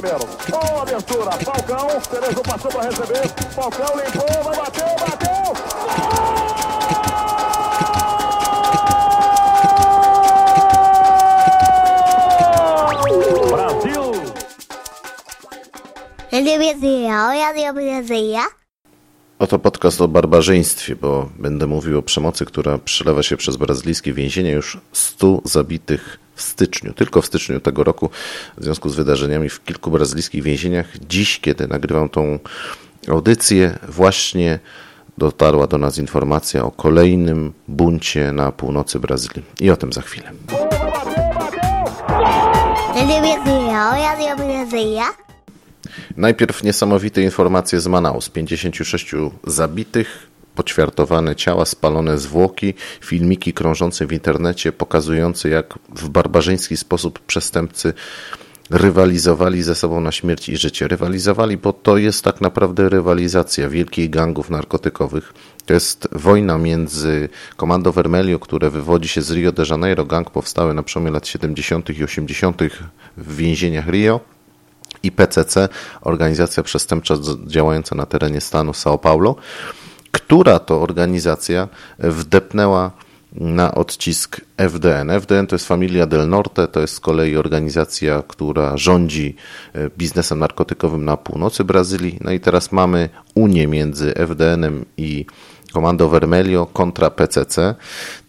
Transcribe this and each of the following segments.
primeiro. Boa abertura, Falcão, Cerezo passou para receber, Falcão limpou, vai bater, bateu! Brasil! Oto podcast o barbarzyństwie, bo będę mówił o przemocy, która przelewa się przez brazylijskie więzienia już 100 zabitych w styczniu, tylko w styczniu tego roku, w związku z wydarzeniami w kilku brazylijskich więzieniach. Dziś, kiedy nagrywam tą audycję, właśnie dotarła do nas informacja o kolejnym buncie na północy Brazylii. I o tym za chwilę. Najpierw niesamowite informacje z Manaus. 56 zabitych, poćwiartowane ciała, spalone zwłoki, filmiki krążące w internecie pokazujące jak w barbarzyński sposób przestępcy rywalizowali ze sobą na śmierć i życie. Rywalizowali, bo to jest tak naprawdę rywalizacja wielkich gangów narkotykowych. To jest wojna między Komando Vermelho, które wywodzi się z Rio de Janeiro. Gang powstały na przełomie lat 70. i 80. w więzieniach Rio i PCC, organizacja przestępcza działająca na terenie stanu São Paulo, która to organizacja wdepnęła na odcisk FDN. FDN to jest Familia del Norte, to jest z kolei organizacja, która rządzi e, biznesem narkotykowym na północy Brazylii. No i teraz mamy unię między FDN-em i Komando Vermelho kontra PCC.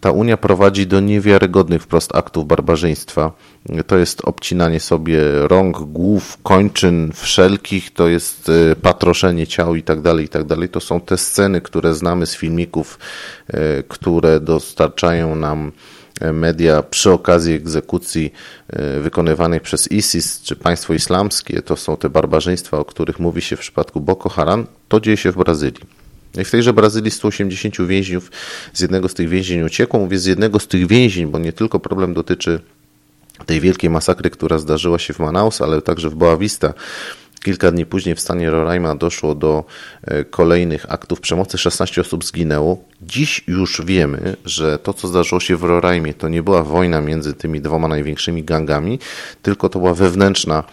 Ta Unia prowadzi do niewiarygodnych wprost aktów barbarzyństwa. To jest obcinanie sobie rąk, głów, kończyn wszelkich, to jest e, patroszenie ciał i tak dalej, i tak dalej. To są te sceny, które znamy z filmików, e, które dostarczają nam e, media przy okazji egzekucji wykonywanych przez ISIS czy państwo islamskie. To są te barbarzyństwa, o których mówi się w przypadku Boko Haram. To dzieje się w Brazylii. I w tejże Brazylii 180 więźniów z jednego z tych więzień uciekło. Mówię z jednego z tych więzień, bo nie tylko problem dotyczy tej wielkiej masakry, która zdarzyła się w Manaus, ale także w Boa Vista. Kilka dni później w stanie Roraima doszło do e, kolejnych aktów przemocy. 16 osób zginęło. Dziś już wiemy, że to, co zdarzyło się w Roraimie, to nie była wojna między tymi dwoma największymi gangami, tylko to była wewnętrzna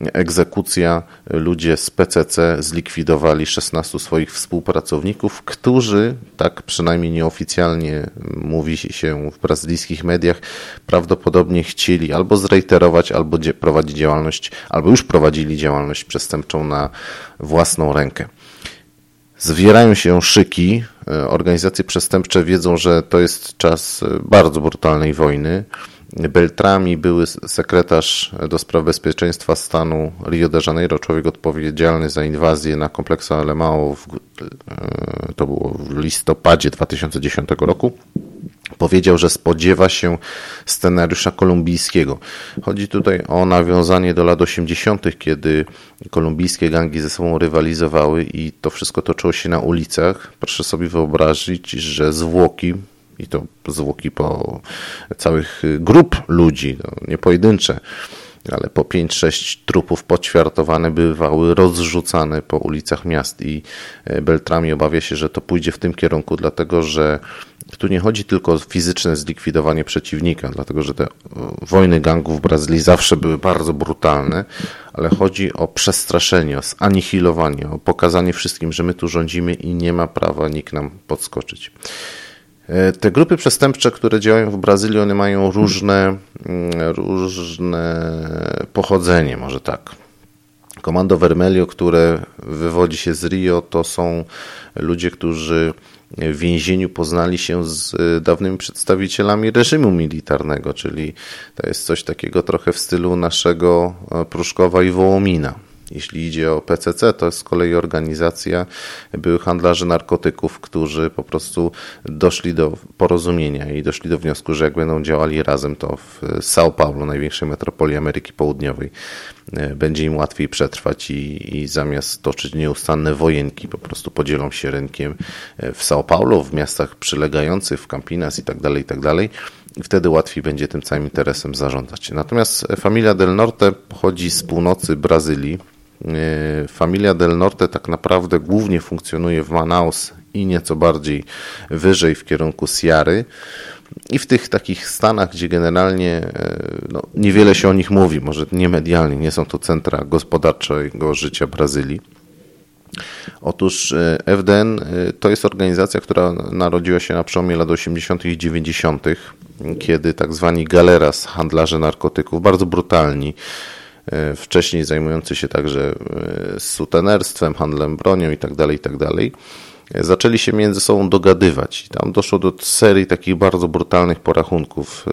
egzekucja. Ludzie z PCC zlikwidowali 16 swoich współpracowników, którzy, tak przynajmniej nieoficjalnie mówi się w brazylijskich mediach, prawdopodobnie chcieli albo zreiterować, albo prowadzić działalność, albo już prowadzili działalność przestępczą na własną rękę. Zwierają się szyki. Organizacje przestępcze wiedzą, że to jest czas bardzo brutalnej wojny. Beltrami, były sekretarz do spraw bezpieczeństwa stanu Rio de Janeiro, człowiek odpowiedzialny za inwazję na kompleks Alemão, e, to było w listopadzie 2010 roku, powiedział, że spodziewa się scenariusza kolumbijskiego. Chodzi tutaj o nawiązanie do lat 80., kiedy kolumbijskie gangi ze sobą rywalizowały i to wszystko toczyło się na ulicach. Proszę sobie wyobrazić, że zwłoki i to zwłoki po całych grup ludzi, no, nie pojedyncze, ale po 5-6 trupów poćwiartowane bywały rozrzucane po ulicach miast i e, Beltrami obawia się, że to pójdzie w tym kierunku, dlatego że tu nie chodzi tylko o fizyczne zlikwidowanie przeciwnika, dlatego że te e, wojny gangów w Brazylii zawsze były bardzo brutalne, ale chodzi o przestraszenie, o zanihilowanie, o pokazanie wszystkim, że my tu rządzimy i nie ma prawa nikt nam podskoczyć. E, te grupy przestępcze, które działają w Brazylii, one mają różne, mm, różne pochodzenie, może tak. Komando Vermelho, które wywodzi się z Rio, to są ludzie, którzy w więzieniu poznali się z e, dawnymi przedstawicielami reżimu militarnego, czyli to jest coś takiego trochę w stylu naszego e, Pruszkowa i Wołomina. Jeśli idzie o PCC, to jest z kolei organizacja byłych handlarzy narkotyków, którzy po prostu doszli do porozumienia i doszli do wniosku, że jak będą działali razem, to w São Paulo, największej metropolii Ameryki Południowej, e, będzie im łatwiej przetrwać i, i zamiast toczyć nieustanne wojenki, po prostu podzielą się rynkiem e, w São Paulo, w miastach przylegających, w Campinas i tak dalej, i tak i wtedy łatwiej będzie tym całym interesem zarządzać. Natomiast familia Del Norte pochodzi z północy Brazylii, Familia del Norte tak naprawdę głównie funkcjonuje w Manaus i nieco bardziej wyżej w kierunku Sierry. I w tych takich stanach, gdzie generalnie no, niewiele się o nich mówi, może nie medialnie, nie są to centra gospodarczego życia Brazylii. Otóż FDN to jest organizacja, która narodziła się na przełomie lat 80. i 90., kiedy tak zwani galeras, handlarze narkotyków, bardzo brutalni, wcześniej zajmujący się także sutenerstwem, handlem bronią itd., itd., zaczęli się między sobą dogadywać. Tam doszło do serii takich bardzo brutalnych porachunków.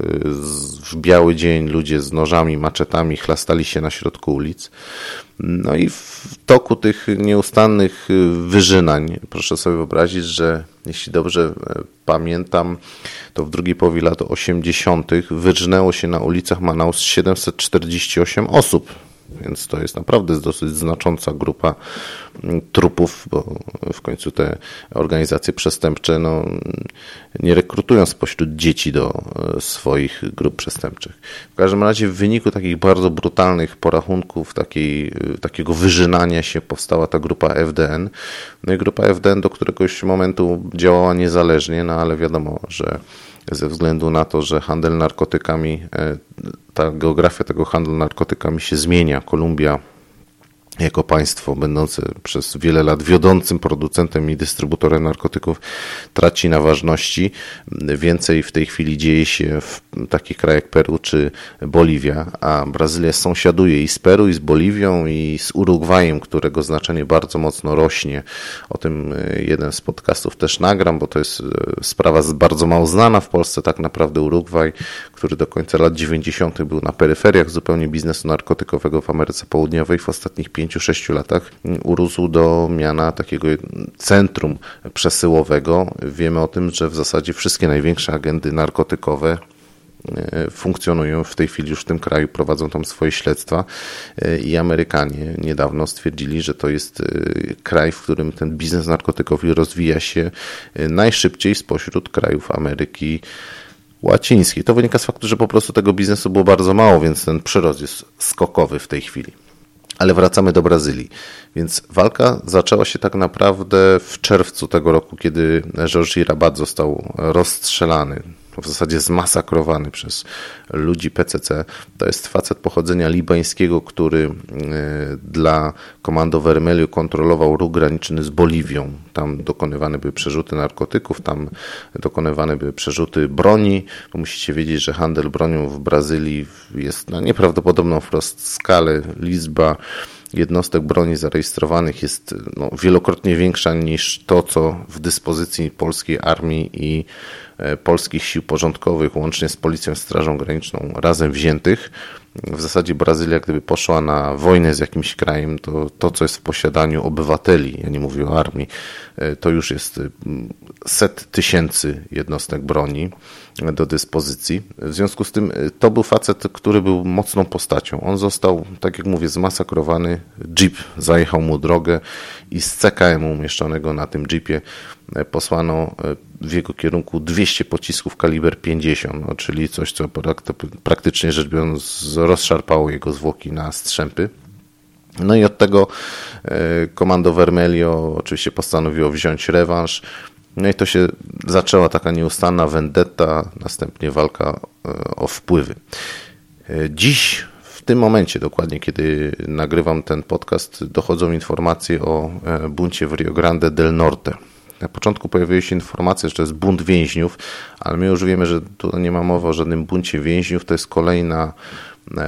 W biały dzień ludzie z nożami, maczetami chlastali się na środku ulic. No i w toku tych nieustannych wyżynań, proszę sobie wyobrazić, że jeśli dobrze pamiętam, to w drugiej połowie lat 80. wyrżnęło się na ulicach Manaus 748 osób więc to jest naprawdę dosyć znacząca grupa trupów, bo w końcu te organizacje przestępcze no, nie rekrutują spośród dzieci do swoich grup przestępczych. W każdym razie w wyniku takich bardzo brutalnych porachunków, takiej, takiego wyżynania się powstała ta grupa FDN. No i grupa FDN do któregoś momentu działała niezależnie, no ale wiadomo, że ze względu na to, że handel narkotykami, ta geografia tego handlu narkotykami się zmienia. Kolumbia jako państwo będące przez wiele lat wiodącym producentem i dystrybutorem narkotyków traci na ważności. Więcej w tej chwili dzieje się w takich krajach jak Peru czy Boliwia, a Brazylia sąsiaduje i z Peru, i z Boliwią, i z Urugwajem, którego znaczenie bardzo mocno rośnie. O tym jeden z podcastów też nagram, bo to jest sprawa bardzo mało znana w Polsce. Tak naprawdę Urugwaj, który do końca lat 90. był na peryferiach zupełnie biznesu narkotykowego w Ameryce Południowej w ostatnich 5-6 latach urósł do miana takiego centrum przesyłowego. Wiemy o tym, że w zasadzie wszystkie największe agendy narkotykowe funkcjonują w tej chwili już w tym kraju, prowadzą tam swoje śledztwa i Amerykanie niedawno stwierdzili, że to jest kraj, w którym ten biznes narkotykowy rozwija się najszybciej spośród krajów Ameryki Łacińskiej. To wynika z faktu, że po prostu tego biznesu było bardzo mało, więc ten przyrost jest skokowy w tej chwili. Ale wracamy do Brazylii. Więc walka zaczęła się tak naprawdę w czerwcu tego roku, kiedy Jorge Rabat został rozstrzelany, w zasadzie zmasakrowany przez ludzi PCC. To jest facet pochodzenia libańskiego, który dla Komando Vermelho kontrolował ruch graniczny z Boliwią. Tam dokonywane były przerzuty narkotyków, tam dokonywane były przerzuty broni, musicie wiedzieć, że handel bronią w Brazylii jest na nieprawdopodobną wprost skalę. Liczba jednostek broni zarejestrowanych jest no, wielokrotnie większa niż to, co w dyspozycji polskiej armii i polskich sił porządkowych, łącznie z Policją Strażą Graniczną, razem wziętych. W zasadzie Brazylia, gdyby poszła na wojnę z jakimś krajem, to to, co jest w posiadaniu obywateli, ja nie mówię o armii, to już jest set tysięcy jednostek broni do dyspozycji. W związku z tym to był facet, który był mocną postacią. On został, tak jak mówię, zmasakrowany. Jeep zajechał mu drogę i z CKM umieszczonego na tym jeepie posłano w jego kierunku 200 pocisków kaliber 50, no, czyli coś, co praktycznie rzecz biorąc rozszarpało jego zwłoki na strzępy. No i od tego komando Vermelio oczywiście postanowiło wziąć rewanż. No i to się zaczęła taka nieustanna vendetta, następnie walka o wpływy. Dziś, w tym momencie dokładnie, kiedy nagrywam ten podcast, dochodzą informacje o buncie w Rio Grande del Norte. Na początku pojawiły się informacje, że to jest bunt więźniów, ale my już wiemy, że tu nie ma mowy o żadnym buncie więźniów. To jest kolejna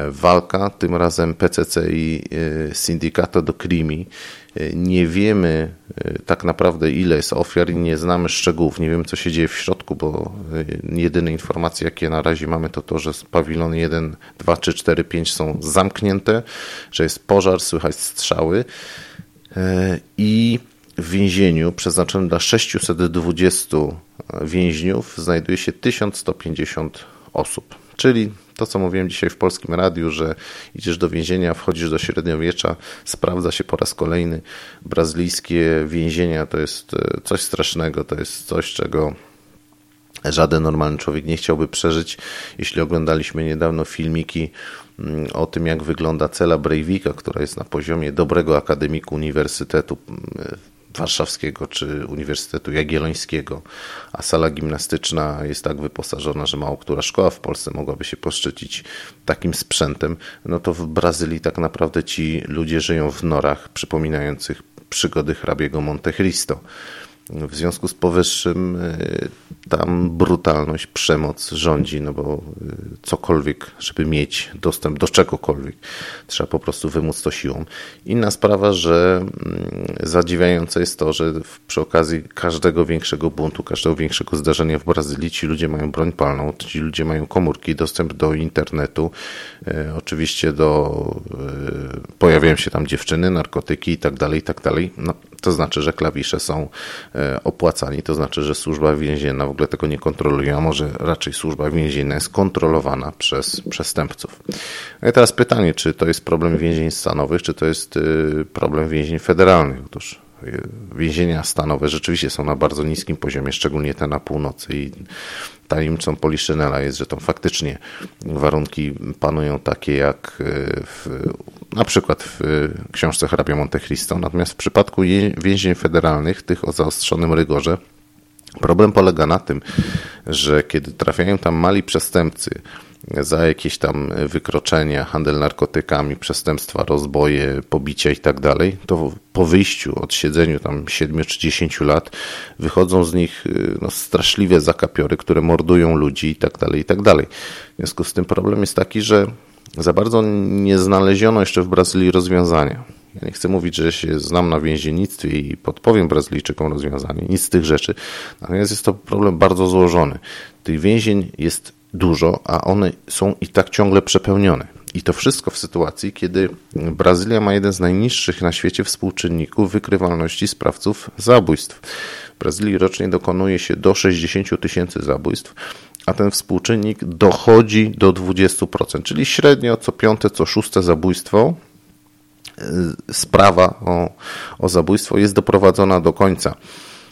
walka, tym razem PCC i Syndicato do Crimi. Nie wiemy tak naprawdę ile jest ofiar i nie znamy szczegółów. Nie wiemy co się dzieje w środku, bo jedyne informacje jakie na razie mamy to to, że pawilony 1, 2, 3, 4, 5 są zamknięte, że jest pożar, słychać strzały i w więzieniu przeznaczonym dla 620 więźniów znajduje się 1150 osób. Czyli to, co mówiłem dzisiaj w polskim radiu, że idziesz do więzienia, wchodzisz do średniowiecza, sprawdza się po raz kolejny. Brazylijskie więzienia to jest coś strasznego, to jest coś, czego żaden normalny człowiek nie chciałby przeżyć. Jeśli oglądaliśmy niedawno filmiki mm, o tym, jak wygląda cela Breivika, która jest na poziomie dobrego akademiku Uniwersytetu mm, Warszawskiego czy Uniwersytetu Jagiellońskiego, a sala gimnastyczna jest tak wyposażona, że mało która szkoła w Polsce mogłaby się poszczycić takim sprzętem, no to w Brazylii tak naprawdę ci ludzie żyją w norach przypominających przygody hrabiego Monte Cristo. W związku z powyższym y, tam brutalność, przemoc rządzi, no bo y, cokolwiek, żeby mieć dostęp do czegokolwiek, trzeba po prostu wymóc to siłą. Inna sprawa, że mm, zadziwiające jest to, że przy okazji każdego większego buntu, każdego większego zdarzenia w Brazylii ci ludzie mają broń palną, ci ludzie mają komórki, dostęp do internetu, y, oczywiście do pojawiają się tam dziewczyny, narkotyki i tak dalej, i tak dalej. No, to znaczy, że klawisze są e, opłacani, to znaczy, że służba więzienna w ogóle tego nie kontroluje, a może raczej służba więzienna jest kontrolowana przez przestępców. No I teraz pytanie, czy to jest problem więzień stanowych, czy to jest y, problem więzień federalnych? Otóż y, więzienia stanowe rzeczywiście są na bardzo niskim poziomie, szczególnie te na północy i tajemnicą Poliszynela jest, że tam faktycznie warunki panują takie jak w na przykład w książce hrabia Monte Cristo. Natomiast w przypadku więzień federalnych, tych o zaostrzonym rygorze, problem polega na tym, że kiedy trafiają tam mali przestępcy za jakieś tam wykroczenia, handel narkotykami, przestępstwa, rozboje, pobicia i tak dalej, to po wyjściu, od siedzeniu tam 7 czy 10 lat, wychodzą z nich no, straszliwe zakapiory, które mordują ludzi i tak dalej, i tak dalej. W związku z tym problem jest taki, że za bardzo nie znaleziono jeszcze w Brazylii rozwiązania. Ja nie chcę mówić, że się znam na więziennictwie i podpowiem Brazylijczykom rozwiązanie, nic z tych rzeczy. Natomiast jest to problem bardzo złożony. Tych więzień jest dużo, a one są i tak ciągle przepełnione. I to wszystko w sytuacji, kiedy Brazylia ma jeden z najniższych na świecie współczynników wykrywalności sprawców zabójstw. W Brazylii rocznie dokonuje się do 60 tysięcy zabójstw, a ten współczynnik dochodzi do 20%, czyli średnio co piąte, co szóste zabójstwo, y, sprawa o, o zabójstwo jest doprowadzona do końca.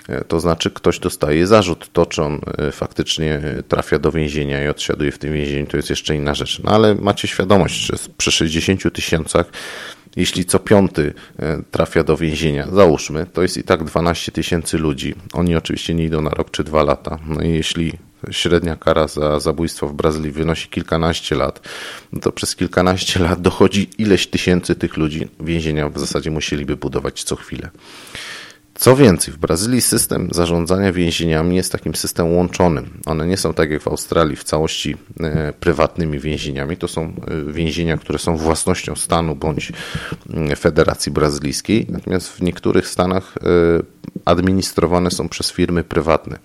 Y, to znaczy, ktoś dostaje zarzut. To, czy on y, faktycznie trafia do więzienia i odsiaduje w tym więzieniu, to jest jeszcze inna rzecz. No ale macie świadomość, że przy 60 tysiącach, jeśli co piąty trafia do więzienia, załóżmy, to jest i tak 12 tysięcy ludzi. Oni oczywiście nie idą na rok czy dwa lata. No i jeśli średnia kara za zabójstwo w Brazylii wynosi kilkanaście lat, no to przez kilkanaście lat dochodzi ileś tysięcy tych ludzi. Więzienia w zasadzie musieliby budować co chwilę. Co więcej, w Brazylii system zarządzania więzieniami jest takim systemem łączonym. One nie są tak jak w Australii w całości e, prywatnymi więzieniami. To są e, więzienia, które są własnością stanu bądź e, Federacji Brazylijskiej. Natomiast w niektórych stanach administrowane są przez firmy prywatne.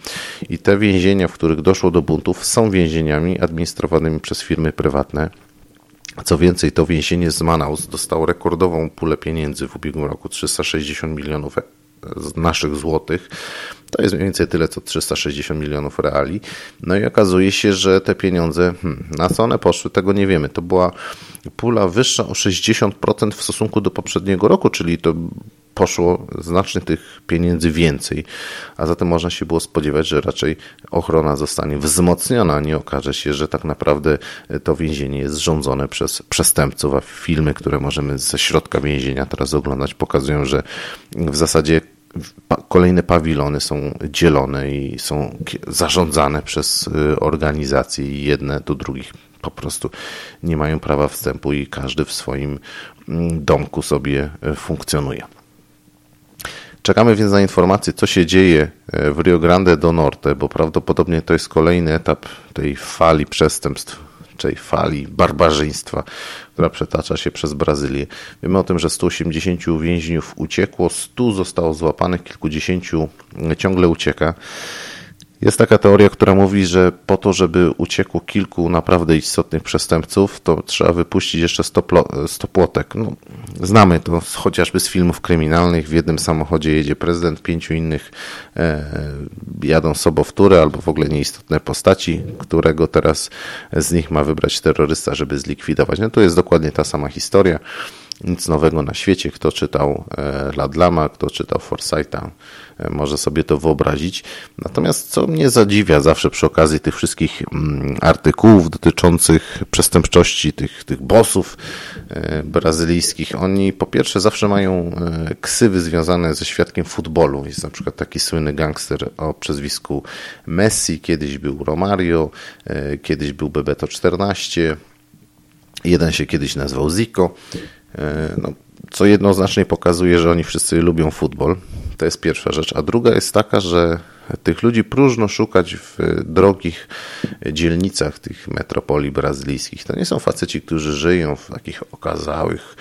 I te więzienia, w których doszło do buntów, są więzieniami administrowanymi przez firmy prywatne. Co więcej, to więzienie z Manaus dostało rekordową pulę pieniędzy w ubiegłym roku 360 milionów naszych złotych. To jest mniej więcej tyle, co 360 milionów reali. No i okazuje się, że te pieniądze, hmm, na co one poszły, tego nie wiemy. To była pula wyższa o 60% w stosunku do poprzedniego roku, czyli to poszło znacznie tych pieniędzy więcej, a zatem można się było spodziewać, że raczej ochrona zostanie wzmocniona, nie okaże się, że tak naprawdę to więzienie jest rządzone przez przestępców, a filmy, które możemy ze środka więzienia teraz oglądać, pokazują, że w zasadzie kolejne pawilony są dzielone i są zarządzane przez y, organizacje i jedne do drugich po prostu nie mają prawa wstępu i każdy w swoim mm, domku sobie y, funkcjonuje. Czekamy więc na informacje, co się dzieje y, w Rio Grande do Norte, bo prawdopodobnie to jest kolejny etap tej fali przestępstw tej fali barbarzyństwa, która przetacza się przez Brazylię. Wiemy o tym, że 180 więźniów uciekło, 100 zostało złapanych, kilkudziesięciu ciągle ucieka. Jest taka teoria, która mówi, że po to, żeby uciekło kilku naprawdę istotnych przestępców, to trzeba wypuścić jeszcze 100, płotek. No, znamy to chociażby z filmów kryminalnych. W jednym samochodzie jedzie prezydent, pięciu innych e, jadą sobowtóry albo w ogóle nieistotne postaci, którego teraz z nich ma wybrać terrorysta, żeby zlikwidować. No to jest dokładnie ta sama historia. Nic nowego na świecie. Kto czytał e, Ladlama, kto czytał Forsyta, e, może sobie to wyobrazić. Natomiast co mnie zadziwia zawsze przy okazji tych wszystkich mm, artykułów dotyczących przestępczości tych, tych bossów e, brazylijskich, oni po pierwsze zawsze mają ksywy związane ze świadkiem futbolu. Jest na przykład taki słynny gangster o przezwisku Messi, kiedyś był Romario, kiedyś był Bebeto 14, jeden się kiedyś nazywał Zico. E, no, co jednoznacznie pokazuje, że oni wszyscy lubią futbol. To jest pierwsza rzecz. A druga jest taka, że tych ludzi próżno szukać w drogich dzielnicach tych metropolii brazylijskich. To nie są faceci, którzy żyją w takich okazałych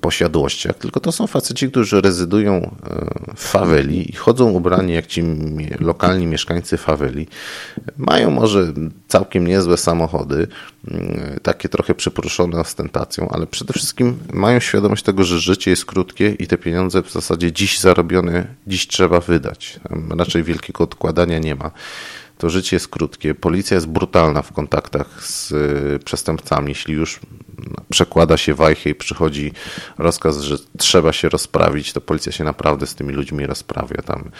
posiadłościach, tylko to są faceci, którzy rezydują e, w faweli i chodzą ubrani jak ci lokalni mieszkańcy faweli. Mają może całkiem niezłe samochody, takie trochę przypruszone ostentacją, ale przede wszystkim mają świadomość tego, że życie jest krótkie i te pieniądze w zasadzie dziś zarobione, dziś trzeba wydać. Raczej wielkiego odkładania nie ma to życie jest krótkie. Policja jest brutalna w kontaktach z y, przestępcami. Jeśli już przekłada się wajchę i przychodzi rozkaz, że trzeba się rozprawić, to policja się naprawdę z tymi ludźmi rozprawia. Tam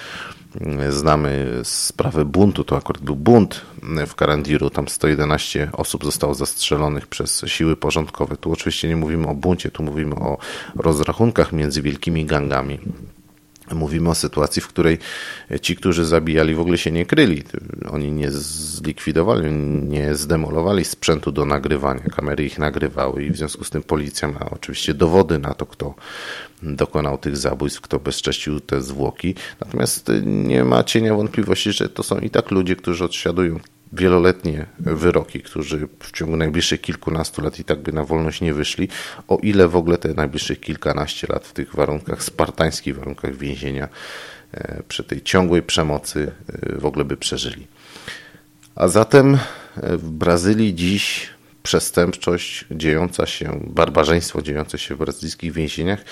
y, znamy sprawę buntu, to akurat był bunt w Karandiru, tam 111 osób zostało zastrzelonych przez siły porządkowe. Tu oczywiście nie mówimy o buncie, tu mówimy o rozrachunkach między wielkimi gangami. Mówimy o sytuacji, w której ci, którzy zabijali, w ogóle się nie kryli. Oni nie zlikwidowali, nie zdemolowali sprzętu do nagrywania. Kamery ich nagrywały i w związku z tym policja ma oczywiście dowody na to, kto dokonał tych zabójstw, kto bezcześcił te zwłoki. Natomiast nie ma cienia wątpliwości, że to są i tak ludzie, którzy odsiadują wieloletnie wyroki, którzy w ciągu najbliższych kilkunastu lat i tak by na wolność nie wyszli, o ile w ogóle te najbliższych kilkanaście lat w tych warunkach, spartańskich warunkach więzienia, e, przy tej ciągłej przemocy e, w ogóle by przeżyli. A zatem e, w Brazylii dziś przestępczość dziejąca się, barbarzyństwo dziejące się w brazylijskich więzieniach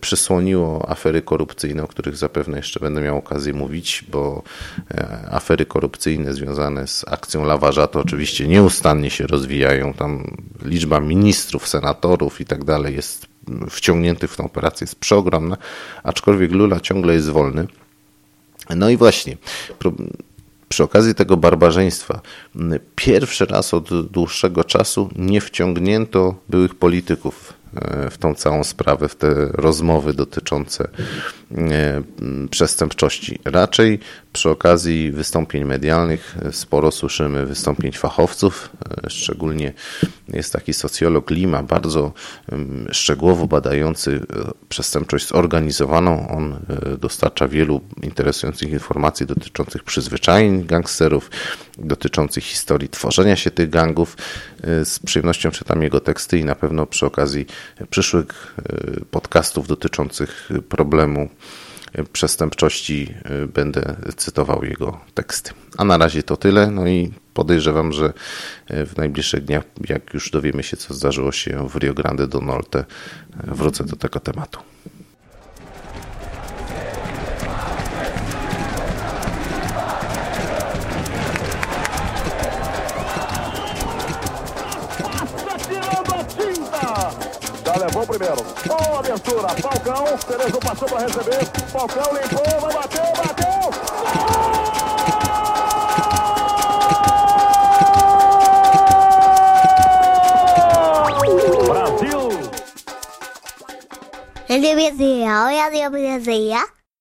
przysłoniło afery korupcyjne, o których zapewne jeszcze będę miał okazję mówić, bo e, afery korupcyjne związane z akcją Lawarza to oczywiście nieustannie się rozwijają. Tam liczba ministrów, senatorów i tak dalej jest wciągniętych w tę operację jest przeogromna, aczkolwiek Lula ciągle jest wolny. No i właśnie, przy okazji tego barbarzyństwa pierwszy raz od dłuższego czasu nie wciągnięto byłych polityków w tą całą sprawę, w te rozmowy dotyczące e, przestępczości. Raczej przy okazji wystąpień medialnych sporo słyszymy wystąpień fachowców, e, szczególnie jest taki socjolog Lima, bardzo szczegółowo badający e, przestępczość zorganizowaną. On dostarcza wielu interesujących informacji dotyczących przyzwyczajeń gangsterów, dotyczących historii tworzenia się tych gangów. Z przyjemnością czytam jego teksty i na pewno przy okazji przyszłych e, podcastów dotyczących problemu e, przestępczości e, będę cytował jego teksty. A na razie to tyle. No i podejrzewam, że w najbliższych dniach, jak już dowiemy się, co zdarzyło się w Rio Grande do Norte, wrócę do tego tematu. Boa abertura. Falcão. Cerezo passou para receber. Falcão limpou. Vai bater. Bateu. Brasil. Ele me dizia, olha a minha